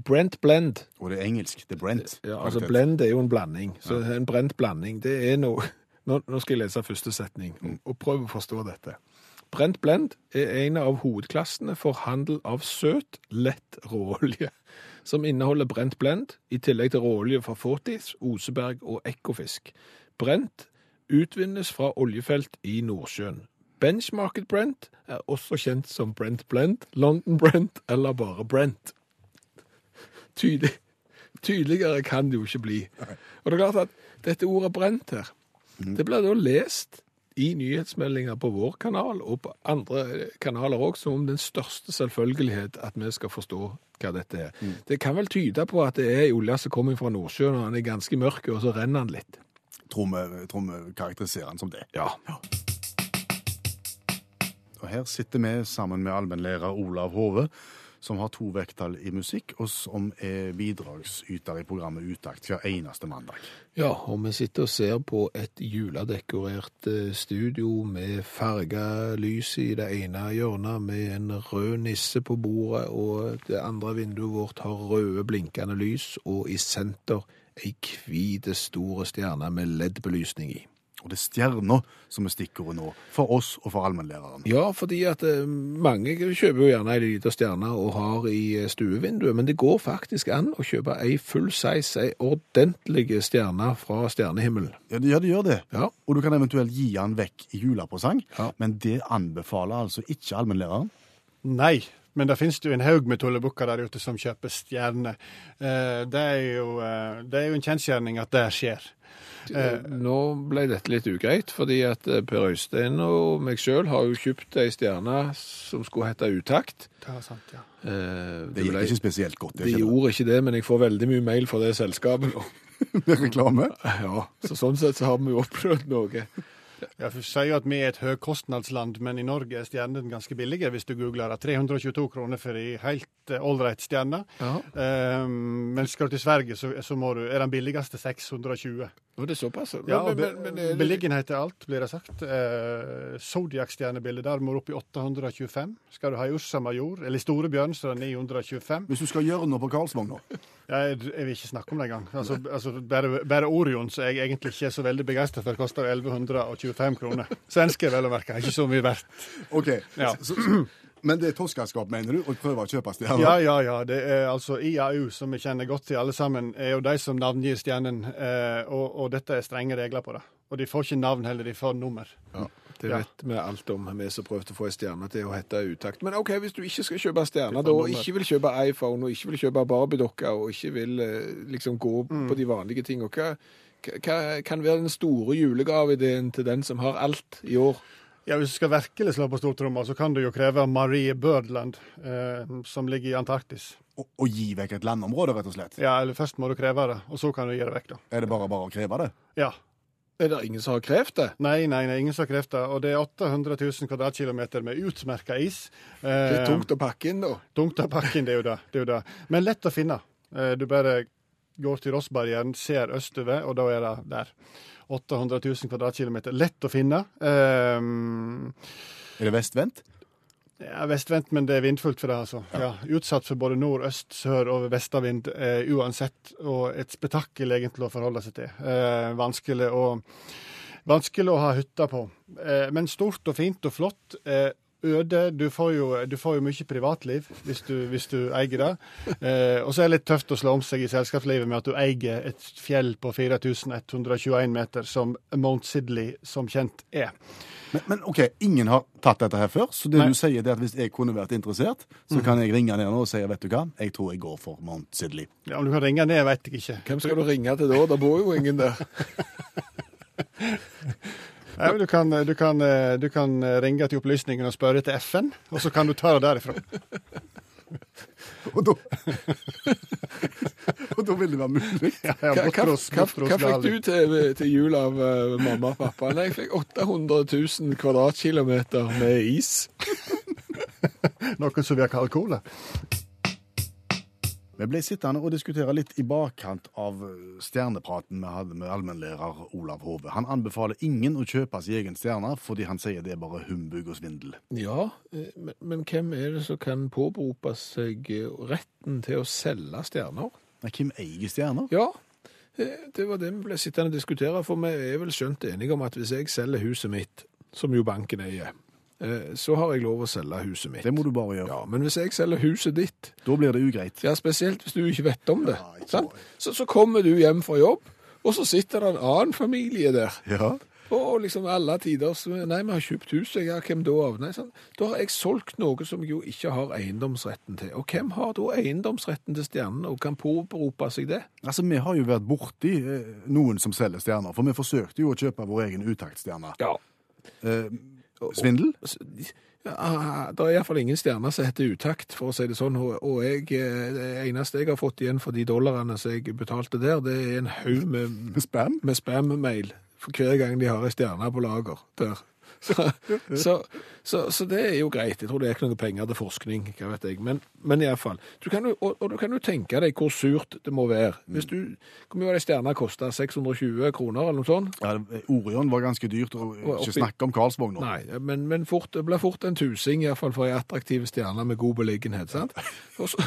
Brent blend. Og det er engelsk. Det er brent. Ja, altså Kvalitet. blend er jo en blanding. Så en brent blanding, det er noe Nå, nå skal jeg lese første setning, og prøve å forstå dette. Brent blend er en av hovedklassene for handel av søt, lett råolje, som inneholder brent blend, i tillegg til råolje fra Fortis, Oseberg og Ekofisk. Brent utvinnes fra oljefelt i Nordsjøen. Benchmarket Brent er også kjent som Brent Blend, London Brent eller bare Brent. Tydelig, tydeligere kan det jo ikke bli. Og det er klart at dette ordet brent her, det blir da lest i nyhetsmeldinger på vår kanal og på andre kanaler òg, som om den største selvfølgelighet at vi skal forstå hva dette er. Det kan vel tyde på at det er ei olje som kommer fra Nordsjøen, og den er ganske mørk, og så renner den litt. Tror vi, karakteriserer den som det. Ja. Og her sitter vi sammen med allmennlærer Olav Hove, som har to vekttall i musikk, og som er bidragsyter i programmet Utakt hver eneste mandag. Ja, og vi sitter og ser på et juledekorert eh, studio med farga lys i det ene hjørnet, med en rød nisse på bordet, og det andre vinduet vårt har røde blinkende lys, og i senter ei hvit, store stjerne med LED-belysning i. Og det er stjerna som er stikkordet nå, for oss og for allmennlæreren. Ja, fordi at eh, mange kjøper jo gjerne ei lita stjerne og har i eh, stuevinduet, men det går faktisk an å kjøpe ei full size, ei ordentlig stjerne fra stjernehimmelen. Ja, det, ja, det gjør det. Ja. Og du kan eventuelt gi den vekk i julepresang, Ja. men det anbefaler altså ikke allmennlæreren. Nei, men det finnes jo en haug med tullebukker der ute som kjøper stjerner. Eh, det, er jo, eh, det er jo en kjensgjerning at det skjer. Eh, Nå ble dette litt ugreit, fordi at Per Øystein og meg sjøl har jo kjøpt ei stjerne som skulle hete Utakt. Det er sant, ja. Eh, Det gikk ble- ikke spesielt godt. Det gjorde ikke det, men jeg får veldig mye mail fra det selskapet nå. det. reklame. Ja, så sånn sett så har vi jo opplevd noe. Ja, for Vi sier jo at vi er et høykostnadsland, men i Norge er stjernene ganske billige hvis du googler det. 322 kroner for ei helt ålreit stjerne. Eh, men skal du til Sverige, så, så må du, er den billigste 620. og det er såpass. Men, Ja, og men, be, men, men, er Beliggenhet er alt, blir det sagt. Uh, Zodiac-stjernebildet der må du opp i 825. Skal du ha i Ursa Major, eller Store Bjørn, så er det 925. Hvis du skal gjøre noe på Karlsvogn nå Jeg, jeg vil ikke snakke om det engang. Altså, altså, bare, bare Orion, som jeg egentlig ikke er så veldig begeistra for, koster 1125 kroner. Svenske, vel å merke. Ikke så mye verdt. OK. Ja. Så, men det er toskapskap, mener du? å prøve å kjøpe stjerner? Ja, ja, ja. Det er altså IAU, som vi kjenner godt til alle sammen, er jo de som navngir stjernen. Eh, og, og dette er strenge regler på det. Og de får ikke navn heller, de får nummer. Ja, det Ja. vet vi alt om, vi som prøvde å få ei stjerne til å hete Utakt. Men OK, hvis du ikke skal kjøpe stjerne, da, og ikke vil kjøpe iPhone, og ikke vil kjøpe Barbie-dokker, og ikke vil eh, liksom gå på de vanlige tingene, hva, hva kan være den store julegaveideen til den som har alt i år? Ja, Hvis du skal virkelig slå på stortromma, så kan du jo kreve Marie Birdland, eh, som ligger i Antarktis. Og, og, gi vekk et landområde, rett og slett? Ja, eller Først må du kreve det, og så kan du gi det vekk. da. Er det bare bare å kreve det? Ja. Er det ingen som har krevd det? Nei, nei, nei, ingen som har krevd det. Og det er 800 000 kvadratkilometer med utmerka is. Eh, Det er tungt å pakke inn, da. Tungt å pakke inn, det er jo det. det, er jo det. Men lett å finne. Eh, Du bare går til Rossbarrieren, ser østover, og da er det der. 800 000 kvadratkilometer. Lett å finne. Eh, Er det vestvendt? Ja, vestvendt, men det er vindfullt for det, altså. Ja. Utsatt for både nord, øst, sør og vestavind eh, uansett. Og et spetakkel egentlig å forholde seg til. Eh, vanskelig, å, vanskelig å ha hytta på. Eh, men stort og fint og flott. Øde. Du får, jo, du får jo mye privatliv hvis du, hvis du eier det. Eh, og så er det litt tøft å slå om seg i selskapslivet med at du eier et fjell på 4121 meter, som Mount Sidley som kjent er. Men, men OK, ingen har tatt dette her før, så det Nei. du sier er at hvis jeg kunne vært interessert, så kan jeg ringe ned nå og si vet du hva, jeg tror jeg går for Mount Sidley. Ja, Om du kan ringe ned, vet jeg ikke. Hvem skal du ringe til da? Det bor jo ingen der. Men du, kan, du, kan, du kan ringe til opplysningen og spørre til FN, og så kan du ta det derifra. Og da Og da vil det være mulig. Ja, ja, Hva, hva, hva, hva fikk du til, til jul av uh, mamma og pappa? Nei, jeg fikk 800 000 kvadratkilometer med is. Noen som vi har kalt cola. Vi ble sittende og diskutere litt i bakkant av stjernepraten vi hadde med allmennlærer Olav Hove. Han anbefaler ingen å kjøpe sin egen stjerne, fordi han sier det er bare humbug og svindel. Ja, eh, men, men hvem er det som kan påberope seg eh, retten til å selge stjerner? Nei, hvem eier stjerner? Ja, eh, det var det vi ble sittende og diskutere, for vi er vel skjønt enige om at hvis jeg selger huset mitt, som jo banken eier, så har jeg lov å selge huset mitt. Det må du bare gjøre. Ja, men hvis jeg selger huset ditt, Da blir det ugreit. ja, spesielt hvis du ikke vet om det, Ja, ikke sant? så- Så, så kommer du hjem fra jobb, og så sitter det en annen familie der, Ja. og liksom alle tider, så, nei, vi har kjøpt huset, ja, hvem da av? Nei, sånn, da har jeg solgt noe som jeg jo ikke har eiendomsretten til. Og hvem har da eiendomsretten til stjernene, og kan påberope seg det? Altså, Vi har jo vært borti eh, noen som selger stjerner, for vi forsøkte jo å kjøpe vår egen utaktstjerne. Ja, Eh, svindel? Ja, det er iallfall ingen stjerner som heter utakt, for å si det sånn. Og, jeg, eh, det eneste jeg har fått igjen for de dollarene som jeg betalte der, det er en haug med, Med spam? med spam-mail for hver gang de har ei stjerne på lager der. Så, så, så, så det er jo greit. Jeg tror det er ikke noe penger til forskning, hva vet jeg. Men, men iallfall. Og, og du kan jo tenke deg hvor surt det må være. Hvis du, Hvor mye var det stjerna kosta? 620 kroner, eller noe sånt? Ja, Orion var ganske dyrt, og ikke snakke om Karlsvogn. Nei, men, men fort, det blir fort en tusing, iallfall for ei attraktiv stjerne med god beliggenhet. sant? Og så,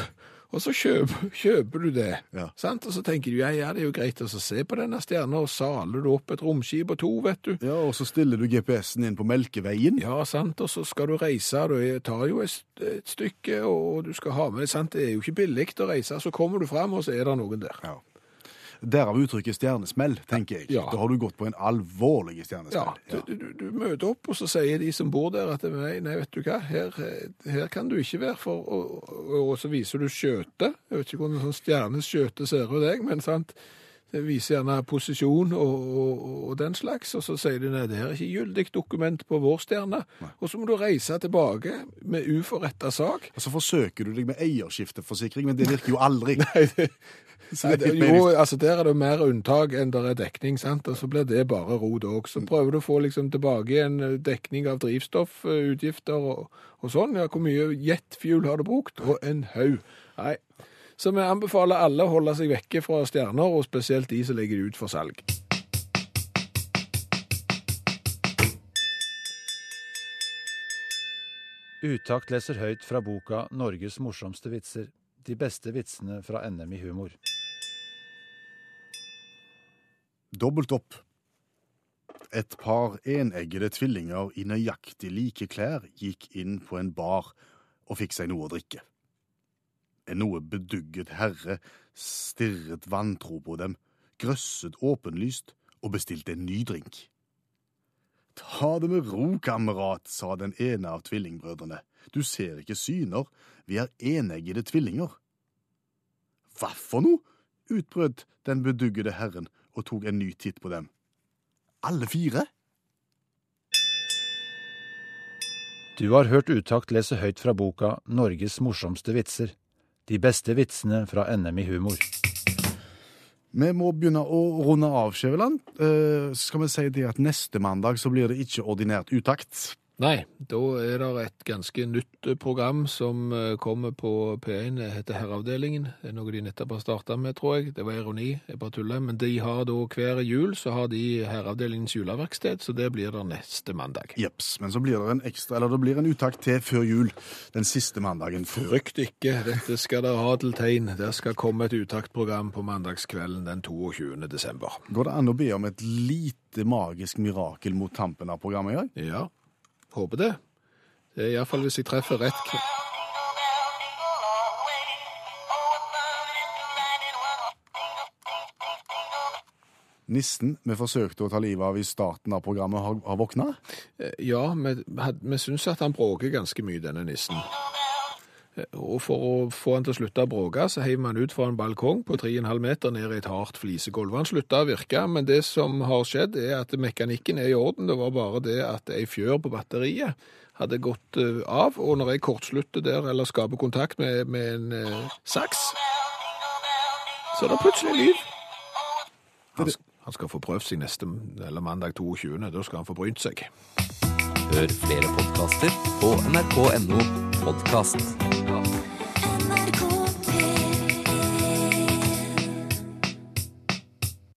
og så kjøper, kjøper du det. Ja. sant? Og så tenker du ja, ja, det er jo greit å se på denne stjerna, og saler du opp et romskip og to, vet du. Ja, Og så stiller du GPS-en inn på Melkeveien. Ja, sant, og så skal du reise, Du tar jo et, stykke, og du skal ha med sant? Det er jo ikke billig å reise, så kommer du fram, og så er det noen der. Ja. Derav uttrykket stjernesmell, tenker jeg. Ja. Da har du gått på en alvorlig Ja, stjernesmell. du, du, du møter opp, og så sier de som bor der at nei, nei vet du hva, her, her kan du ikke være, for, og, og, og så viser du skjøtet. Jeg vet ikke hvordan en sånn stjerneskjøte ser ut, jeg, men sant? Det viser gjerne posisjon og, og, og den slags, og så sier de nei, det her er ikke gyldig dokument på vår stjerne. Og så må du reise tilbake med uforretta sak. Og så forsøker du deg med eierskifteforsikring, men det virker jo aldri. Nei, det, Nei, det det, jo, altså Der er det mer unntak enn der er dekning, sant? og så blir det bare rot òg. Så prøver du å få liksom tilbake en eh, dekning av drivstoffutgifter og, og sånn. Ja, hvor mye jetfuel har du brukt? Og en haug. Nei. Så vi anbefaler alle å holde seg vekke fra stjerner, og spesielt de som legger det ut for salg. Utakt leser høyt fra boka 'Norges morsomste vitser'. De beste vitsene fra NM i humor. Dobbelt opp. Et par eneggede tvillinger i nøyaktig like klær gikk inn på en bar og fikk seg noe å drikke. En noe bedugget herre stirret vantro på dem, grøsset åpenlyst og bestilte en ny drink. Ta det med ro, kamerat, sa den ene av tvillingbrødrene. Du ser ikke syner, vi er eneggede tvillinger. Hva for noe? utbrøt den beduggede herren og tok en ny titt på dem. Alle fire? Du har hørt Utakt lese høyt fra boka 'Norges morsomste vitser'. De beste vitsene fra NM i humor. Vi må begynne å runde av, Skjæveland. Eh, skal vi si det at neste mandag så blir det ikke ordinært utakt. Nei, da er det et ganske nytt eh, program som eh, kommer på P1. Det heter Herreavdelingen. Det er noe de nettopp har starta med, tror jeg. Det var ironi, jeg bare tuller. Men de har da hver jul så har de Herreavdelingens juleverksted, så det blir der neste mandag. Jeps. Men så blir det en ekstra, eller det blir en uttak til før jul. Den siste mandagen. Frykt ikke, dette skal dere ha til tegn. Det skal komme et utaktprogram på mandagskvelden den 22. desember. Går det an å be om et lite magisk mirakel mot tampen av programmet i dag? Ja, håper det. Det er iallfall hvis jeg treffer rett. Nissen vi forsøkte å ta livet av i starten av programmet, har, har våkna. Eh, Ja, vi, vi syns at han bråker ganske mye, denne nissen. Og for å få han til å slutte å bråke, så heiv man ut fra en balkong på 3,5 meter ned i et hardt flisegulv. Han slutta å virke, men det som har skjedd, er at mekanikken er i orden. Det var bare det at ei fjør på batteriet hadde gått eh, av, og når jeg kortslutter der, eller skaper kontakt med, med en eh, saks, så er det plutselig liv. Han, han skal få prøvd seg neste, eller mandag 22. Da skal han få brynt seg. Hør flere podkaster på nrk.no podkast.